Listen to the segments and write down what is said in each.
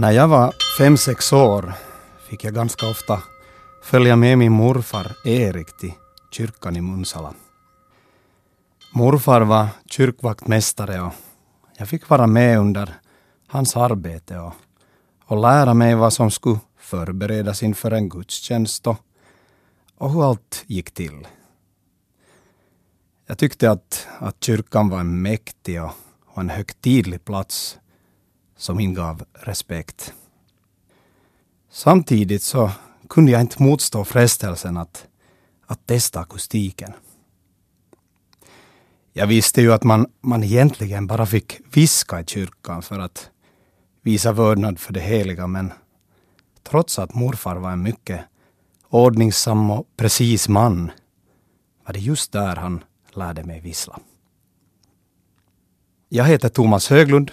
När jag var fem, sex år fick jag ganska ofta följa med min morfar Erik till kyrkan i Munsala. Morfar var kyrkvaktmästare och jag fick vara med under hans arbete och, och lära mig vad som skulle förberedas inför en gudstjänst och, och hur allt gick till. Jag tyckte att, att kyrkan var en mäktig och, och en högtidlig plats som ingav respekt. Samtidigt så kunde jag inte motstå frestelsen att, att testa akustiken. Jag visste ju att man, man egentligen bara fick viska i kyrkan för att visa vördnad för det heliga, men trots att morfar var en mycket ordningsam och precis man var det just där han lärde mig vissla. Jag heter Thomas Höglund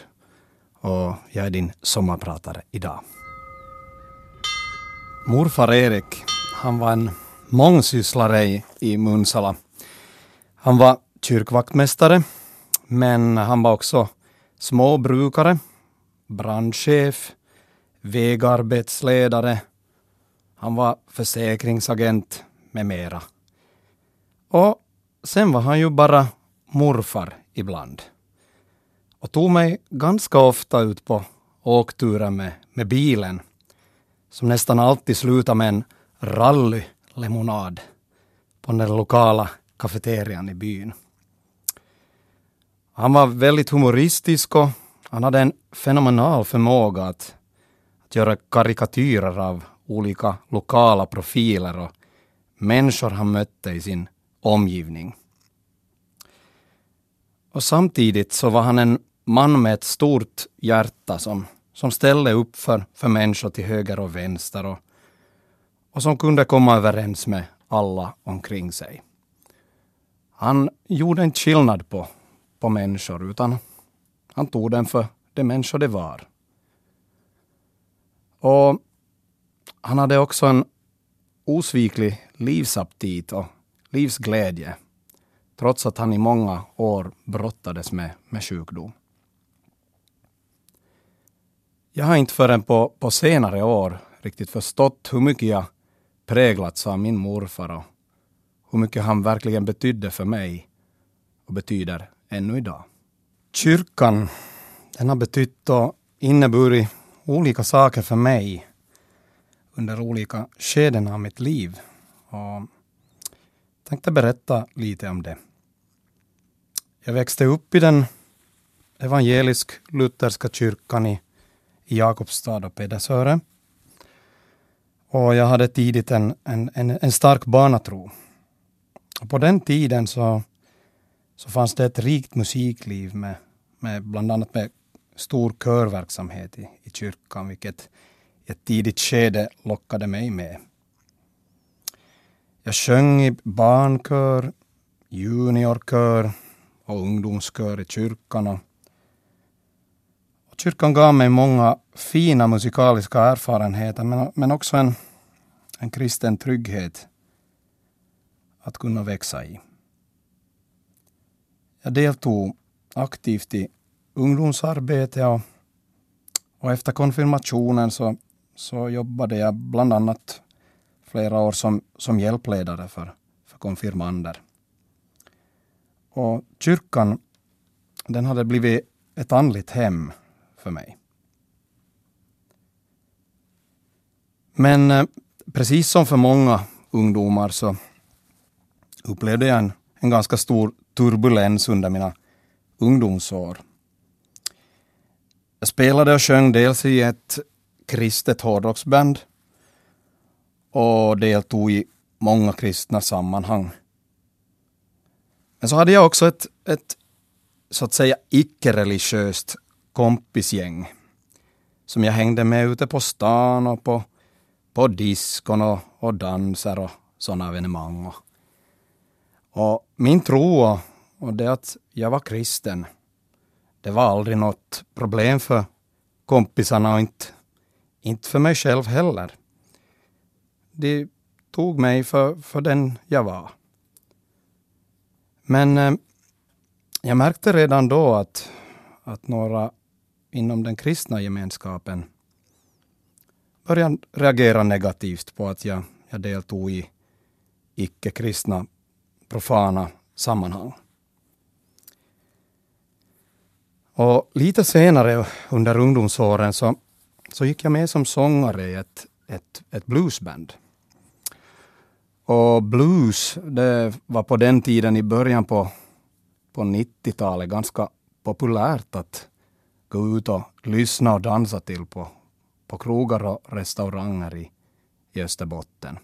och jag är din sommarpratare idag. Morfar Erik, han var en mångsysslare i Munsala. Han var kyrkvaktmästare, men han var också småbrukare, brandchef, vägarbetsledare, han var försäkringsagent med mera. Och sen var han ju bara morfar ibland och tog mig ganska ofta ut på åkturer med, med bilen som nästan alltid slutade med en rallylemonad på den lokala kafeterian i byn. Han var väldigt humoristisk och han hade en fenomenal förmåga att, att göra karikatyrer av olika lokala profiler och människor han mötte i sin omgivning. Och samtidigt så var han en man med ett stort hjärta som, som ställde upp för, för människor till höger och vänster och, och som kunde komma överens med alla omkring sig. Han gjorde inte skillnad på, på människor utan han tog den för de människor det var. Och han hade också en osviklig livsaptit och livsglädje trots att han i många år brottades med, med sjukdom. Jag har inte förrän på, på senare år riktigt förstått hur mycket jag präglats av min morfar och hur mycket han verkligen betydde för mig och betyder ännu idag. Kyrkan, den har betytt och inneburit olika saker för mig under olika skeden av mitt liv. Och tänkte berätta lite om det. Jag växte upp i den evangelisk-lutherska kyrkan i i Jakobstad och Pedersöre. Och jag hade tidigt en, en, en, en stark barnatro. Och på den tiden så, så fanns det ett rikt musikliv med, med bland annat med stor körverksamhet i, i kyrkan, vilket i ett tidigt skede lockade mig med. Jag sjöng i barnkör, juniorkör och ungdomskör i kyrkan och Kyrkan gav mig många fina musikaliska erfarenheter men, men också en, en kristen trygghet att kunna växa i. Jag deltog aktivt i ungdomsarbete och, och efter konfirmationen så, så jobbade jag bland annat flera år som, som hjälpledare för, för konfirmander. Och kyrkan den hade blivit ett andligt hem för mig. Men eh, precis som för många ungdomar så upplevde jag en, en ganska stor turbulens under mina ungdomsår. Jag spelade och sjöng dels i ett kristet hårdrocksband och deltog i många kristna sammanhang. Men så hade jag också ett, ett så att säga icke-religiöst kompisgäng som jag hängde med ute på stan och på, på diskon och, och danser och sådana evenemang. Och, och min tro och, och det att jag var kristen, det var aldrig något problem för kompisarna och inte, inte för mig själv heller. De tog mig för, för den jag var. Men eh, jag märkte redan då att, att några inom den kristna gemenskapen började reagera negativt på att jag, jag deltog i icke-kristna profana sammanhang. Och lite senare under ungdomsåren så, så gick jag med som sångare i ett, ett, ett bluesband. Och blues, det var på den tiden i början på, på 90-talet ganska populärt att gå ut och lyssna och dansa till på, på krogar och restauranger i, i Österbotten.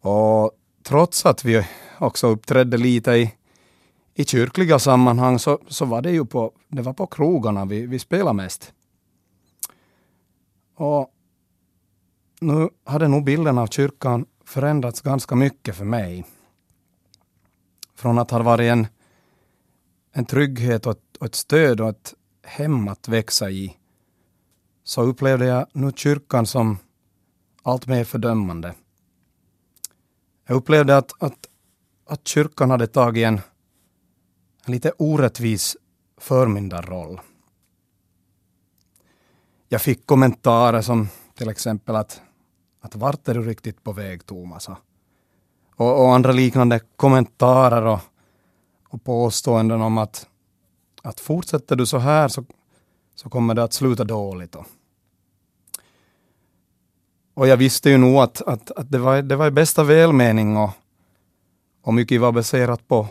Och trots att vi också uppträdde lite i, i kyrkliga sammanhang så, så var det ju på, det var på krogarna vi, vi spelade mest. Och nu hade nog bilden av kyrkan förändrats ganska mycket för mig. Från att ha varit en, en trygghet och ett, och ett stöd och ett hem att växa i så upplevde jag nu kyrkan som allt mer fördömande. Jag upplevde att, att, att kyrkan hade tagit en, en lite orättvis förmyndarroll. Jag fick kommentarer som till exempel att, att vart är du riktigt på väg Thomas? Och, och andra liknande kommentarer och, och påståenden om att, att fortsätter du så här så, så kommer det att sluta dåligt. Och, och jag visste ju nog att, att, att det, var, det var i bästa välmening och, och mycket var baserat på,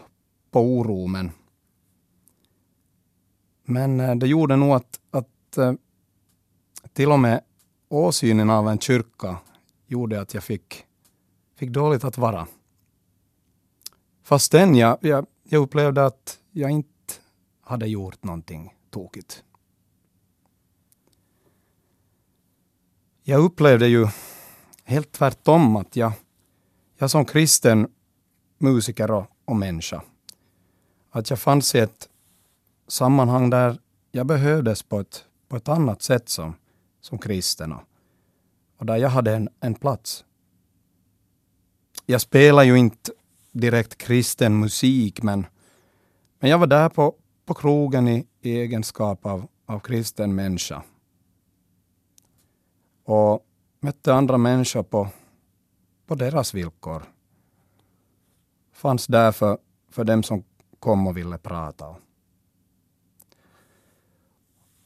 på oro. Men, men eh, det gjorde nog att, att eh, till och med åsynen av en kyrka gjorde att jag fick, fick dåligt att vara. Fastän jag, jag, jag upplevde att jag inte hade gjort någonting tokigt. Jag upplevde ju helt tvärtom att jag, jag som kristen musiker och, och människa, att jag fanns i ett sammanhang där jag behövdes på ett, på ett annat sätt som, som kristen och, och där jag hade en, en plats. Jag spelar ju inte direkt kristen musik, men, men jag var där på, på krogen i, i egenskap av, av kristen människa och mötte andra människor på, på deras villkor. Fanns där för, för dem som kom och ville prata.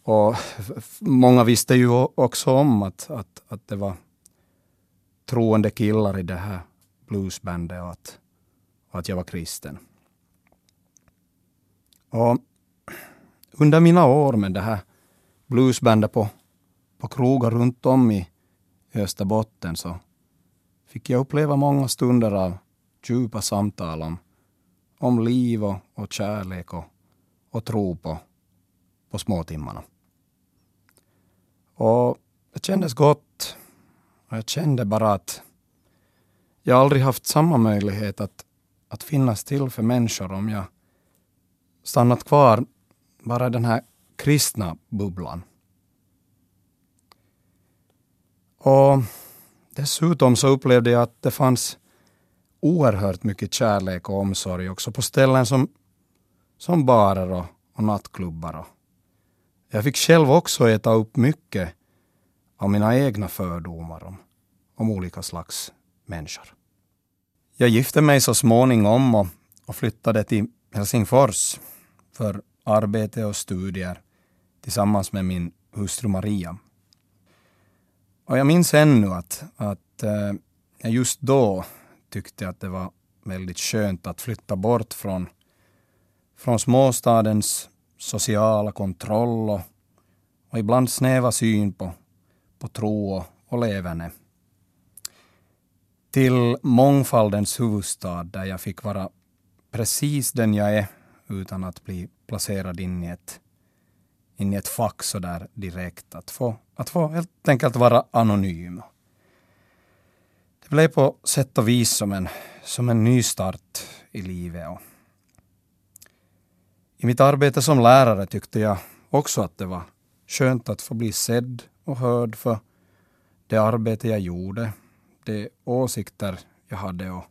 Och många visste ju också om att, att, att det var troende killar i det här bluesbandet och att, och att jag var kristen. Och under mina år med det här bluesbandet på på krogar runt om i Österbotten så fick jag uppleva många stunder av djupa samtal om, om liv och, och kärlek och, och tro på, på småtimmarna. Och det kändes gott. Och jag kände bara att jag aldrig haft samma möjlighet att, att finnas till för människor om jag stannat kvar bara den här kristna bubblan. Och dessutom så upplevde jag att det fanns oerhört mycket kärlek och omsorg också på ställen som, som barer och, och nattklubbar. Och jag fick själv också äta upp mycket av mina egna fördomar om, om olika slags människor. Jag gifte mig så småningom och, och flyttade till Helsingfors för arbete och studier tillsammans med min hustru Maria. Och jag minns ännu att, att eh, jag just då tyckte att det var väldigt skönt att flytta bort från, från småstadens sociala kontroll och, och ibland snäva syn på, på tro och, och leverne. Till mångfaldens huvudstad där jag fick vara precis den jag är utan att bli placerad in i ett in i ett fack så där direkt. Att få, att få helt enkelt vara anonym. Det blev på sätt och vis som en, som en ny start i livet. Och I mitt arbete som lärare tyckte jag också att det var skönt att få bli sedd och hörd för det arbete jag gjorde, de åsikter jag hade och,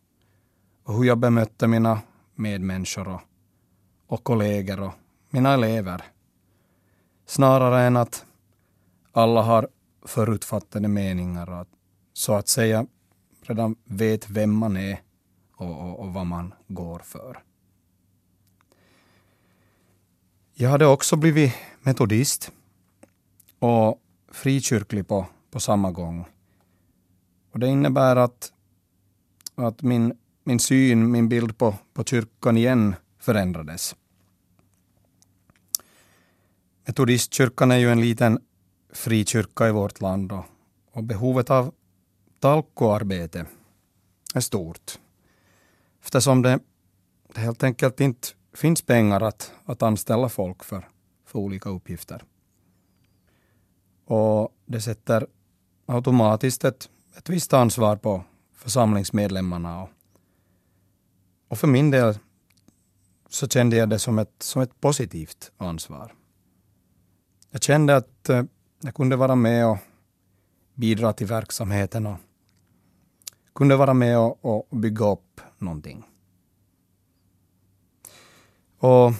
och hur jag bemötte mina medmänniskor och, och kollegor och mina elever snarare än att alla har förutfattade meningar och så att säga redan vet vem man är och, och, och vad man går för. Jag hade också blivit metodist och frikyrklig på, på samma gång. Och det innebär att, att min, min syn, min bild på, på kyrkan igen förändrades. Metodistkyrkan är ju en liten frikyrka i vårt land och, och behovet av talkoarbete är stort. Eftersom det, det helt enkelt inte finns pengar att, att anställa folk för, för olika uppgifter. Och det sätter automatiskt ett, ett visst ansvar på församlingsmedlemmarna. Och, och för min del så kände jag det som ett, som ett positivt ansvar. Jag kände att eh, jag kunde vara med och bidra till verksamheten och kunde vara med och, och bygga upp någonting. Och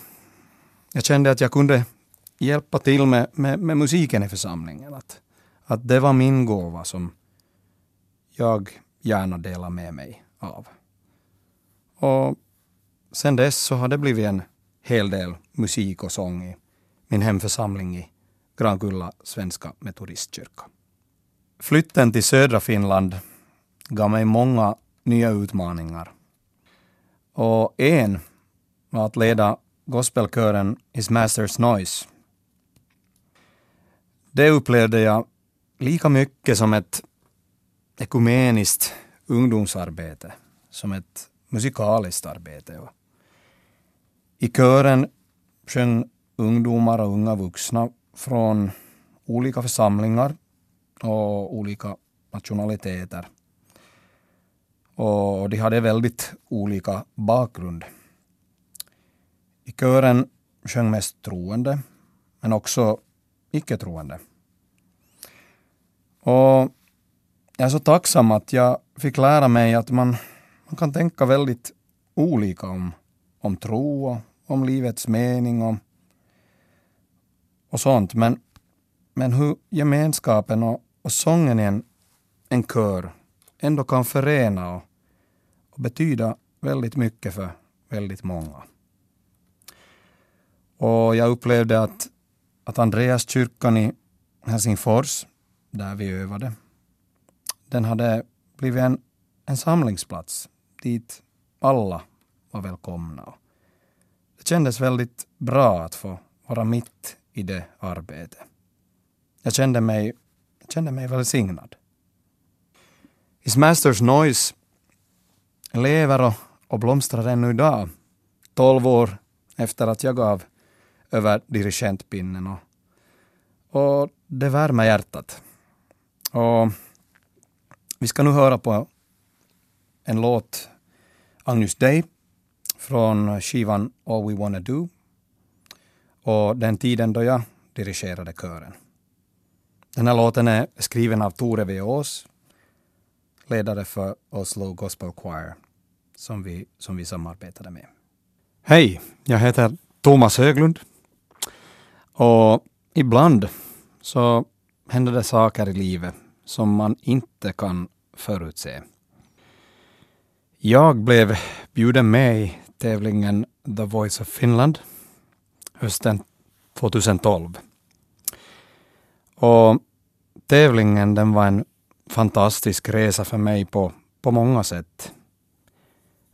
jag kände att jag kunde hjälpa till med, med, med musiken i församlingen. Att, att det var min gåva som jag gärna delar med mig av. Och sen dess så har det blivit en hel del musik och sång i min hemförsamling i Grankulla svenska metodistkyrka. Flytten till södra Finland gav mig många nya utmaningar. Och en var att leda gospelkören His Masters Noise. Det upplevde jag lika mycket som ett ekumeniskt ungdomsarbete, som ett musikaliskt arbete. I kören sjöng ungdomar och unga vuxna från olika församlingar och olika nationaliteter. Och de hade väldigt olika bakgrund. I kören sjöng mest troende, men också icke-troende. Och jag är så tacksam att jag fick lära mig att man, man kan tänka väldigt olika om, om tro och om livets mening och, och sånt. Men, men hur gemenskapen och, och sången i en, en kör ändå kan förena och, och betyda väldigt mycket för väldigt många. Och jag upplevde att, att Andreaskyrkan i Helsingfors, där vi övade, den hade blivit en, en samlingsplats dit alla var välkomna. Det kändes väldigt bra att få vara mitt i det arbetet. Jag kände mig, jag kände mig välsignad. His Masters Noise lever och, och blomstrar ännu idag, tolv år efter att jag gav över dirigentpinnen. Och, och det värmer hjärtat. Och vi ska nu höra på en låt, Agnus Dei, från skivan All We Wanna Do och den tiden då jag dirigerade kören. Den här låten är skriven av Tore Veås, ledare för Oslo Gospel Choir, som vi, som vi samarbetade med. Hej, jag heter Thomas Höglund och ibland så händer det saker i livet som man inte kan förutse. Jag blev bjuden med i tävlingen The Voice of Finland hösten 2012. Och tävlingen den var en fantastisk resa för mig på, på många sätt.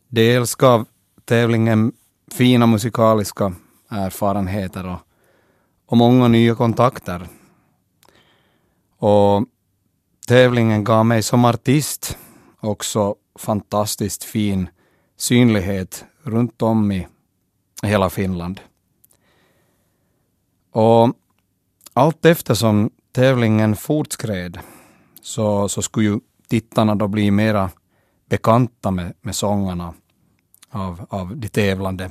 Dels gav tävlingen fina musikaliska erfarenheter och och många nya kontakter. Och tävlingen gav mig som artist också fantastiskt fin synlighet runt om i hela Finland. Och allt eftersom tävlingen fortskred så, så skulle ju tittarna då bli mera bekanta med, med sångarna av, av de tävlande.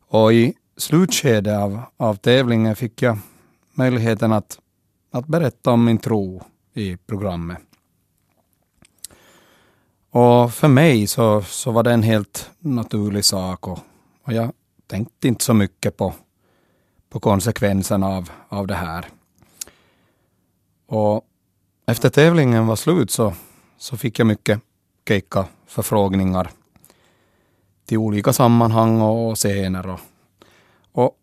Och i slutskedet av, av tävlingen fick jag möjligheten att, att berätta om min tro i programmet. Och för mig så, så var det en helt naturlig sak och, och jag tänkte inte så mycket på, på konsekvenserna av, av det här. Och efter tävlingen var slut så, så fick jag mycket keikka förfrågningar till olika sammanhang och scener. Och, och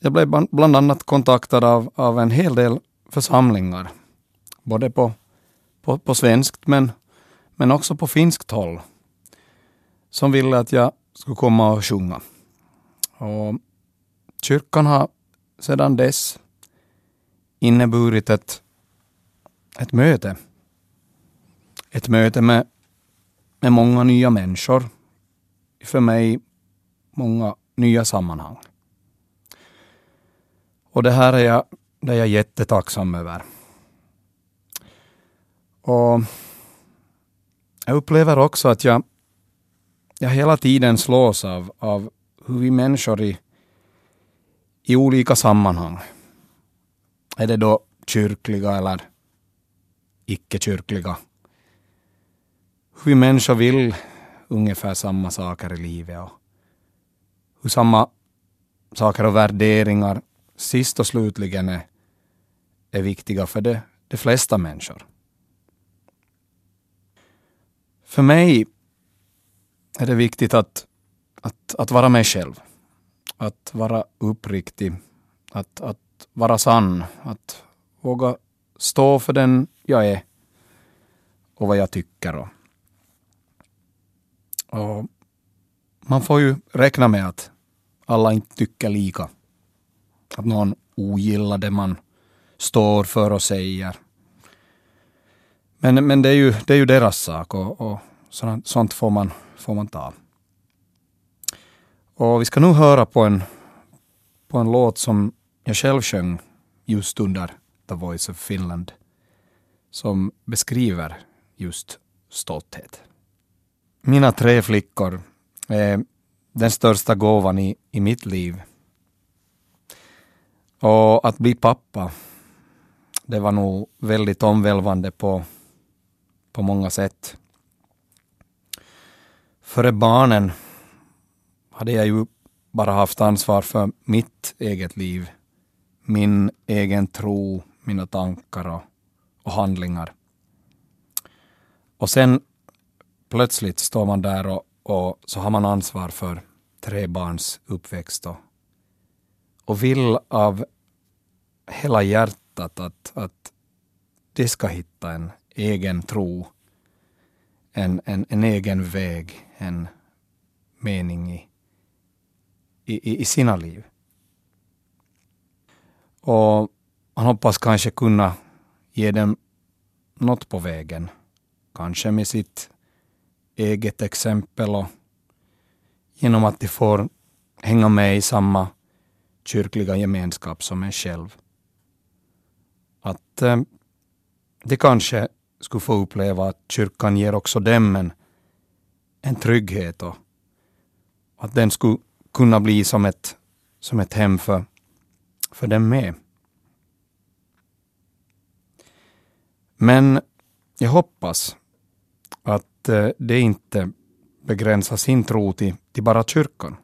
jag blev bland annat kontaktad av, av en hel del församlingar, både på, på, på svenskt men, men också på finskt håll, som ville att jag skulle komma och sjunga. Och kyrkan har sedan dess inneburit ett, ett möte. Ett möte med, med många nya människor. För mig många nya sammanhang. Och det här är jag, det är jag jättetacksam över. Och jag upplever också att jag, jag hela tiden slås av, av hur vi människor i, i olika sammanhang, är det då kyrkliga eller icke-kyrkliga, hur vi människor vill ungefär samma saker i livet och hur samma saker och värderingar sist och slutligen är, är viktiga för de, de flesta människor. För mig är det viktigt att, att, att vara mig själv. Att vara uppriktig. Att, att vara sann. Att våga stå för den jag är och vad jag tycker. Och, och man får ju räkna med att alla inte tycker lika. Att någon ogillar det man står för och säger. Men, men det, är ju, det är ju deras sak och, och sånt, sånt får, man, får man ta. Och vi ska nu höra på en, på en låt som jag själv sjöng just under The Voice of Finland som beskriver just stolthet. Mina tre flickor är den största gåvan i, i mitt liv. Och att bli pappa, det var nog väldigt omvälvande på, på många sätt. Före barnen hade jag ju bara haft ansvar för mitt eget liv, min egen tro, mina tankar och, och handlingar. Och sen plötsligt står man där och, och så har man ansvar för tre barns uppväxt och, och vill av hela hjärtat att, att de ska hitta en egen tro, en, en, en egen väg, en mening i, i, i sina liv. Och man hoppas kanske kunna ge dem något på vägen. Kanske med sitt eget exempel och genom att de får hänga med i samma kyrkliga gemenskap som en själv. Att eh, de kanske skulle få uppleva att kyrkan ger också dem en, en trygghet och att den skulle kunna bli som ett, som ett hem för, för dem med. Men jag hoppas att eh, det inte begränsar sin tro till, till bara kyrkan.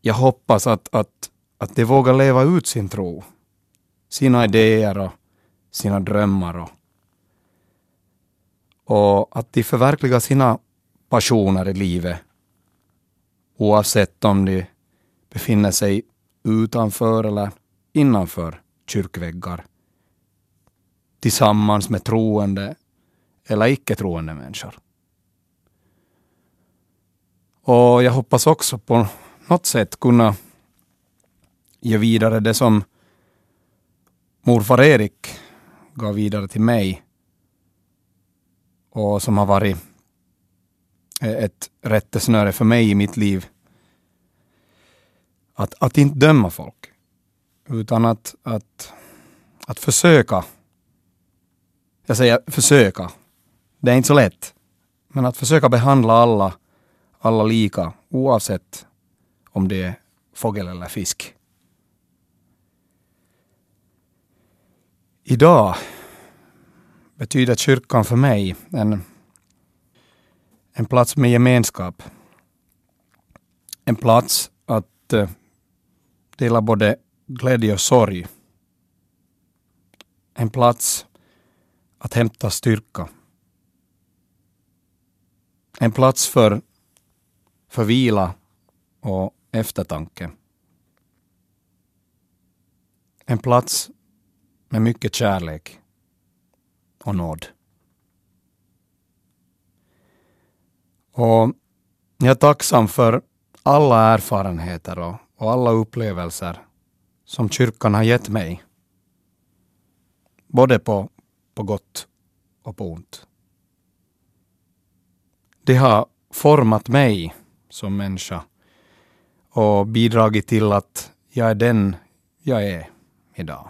Jag hoppas att, att, att de vågar leva ut sin tro, sina idéer och sina drömmar och, och att de förverkligar sina passioner i livet oavsett om de befinner sig utanför eller innanför kyrkväggar tillsammans med troende eller icke-troende människor. Och jag hoppas också på något sätt kunna ge vidare det som morfar Erik gav vidare till mig och som har varit Eh, ett rättesnöre för mig i mitt liv. Att, att inte döma folk, utan att, att, att försöka. Jag säger försöka, det är inte så lätt. Men att försöka behandla alla, alla lika oavsett om det är fågel eller fisk. Idag betyder kyrkan för mig en, en plats med gemenskap. En plats att eh, dela både glädje och sorg. en plats att hämta styrka. En plats för, för vila och eftertanke. En plats med mycket kärlek och nåd. Och jag är tacksam för alla erfarenheter och, och alla upplevelser som kyrkan har gett mig. Både på, på gott och på ont. Det har format mig som människa och bidragit till att jag är den jag är idag.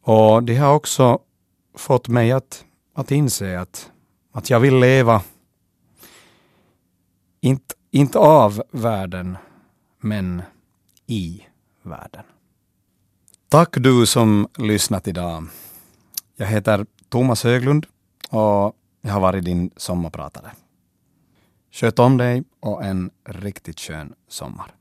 Och det har också fått mig att, att inse att, att jag vill leva, inte, inte av världen, men i världen. Tack du som lyssnat idag. Jag heter Thomas Höglund och jag har varit din sommarpratare. Sköt om dig och en riktigt skön sommar.